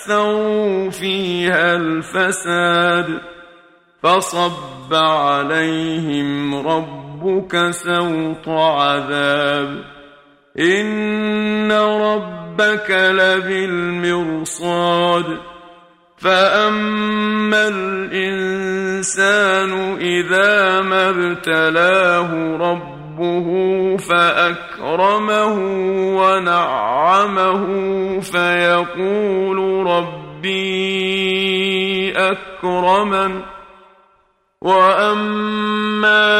فاكثروا فيها الفساد فصب عليهم ربك سوط عذاب ان ربك لبالمرصاد فاما الانسان اذا ما ابتلاه ربه فأكرمه ونعمه فيقول ربي أكرمن. وأما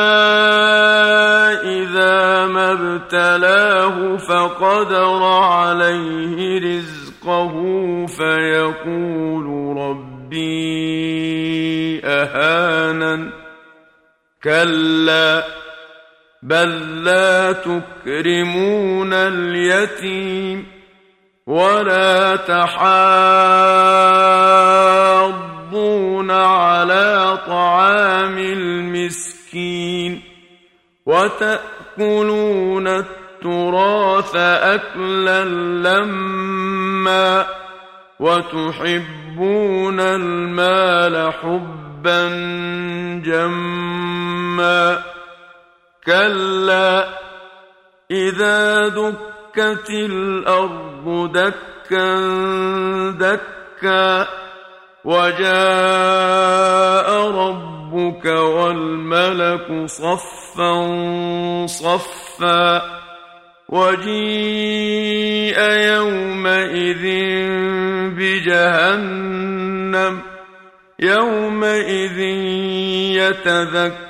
إذا ما ابتلاه فقدر عليه رزقه فيقول ربي أهانن. كلا. بل لا تكرمون اليتيم ولا تحاضون على طعام المسكين وتاكلون التراث اكلا لما وتحبون المال حبا جما كلا إذا دكت الأرض دكا دكا وجاء ربك والملك صفا صفا وجيء يومئذ بجهنم يومئذ يتذكر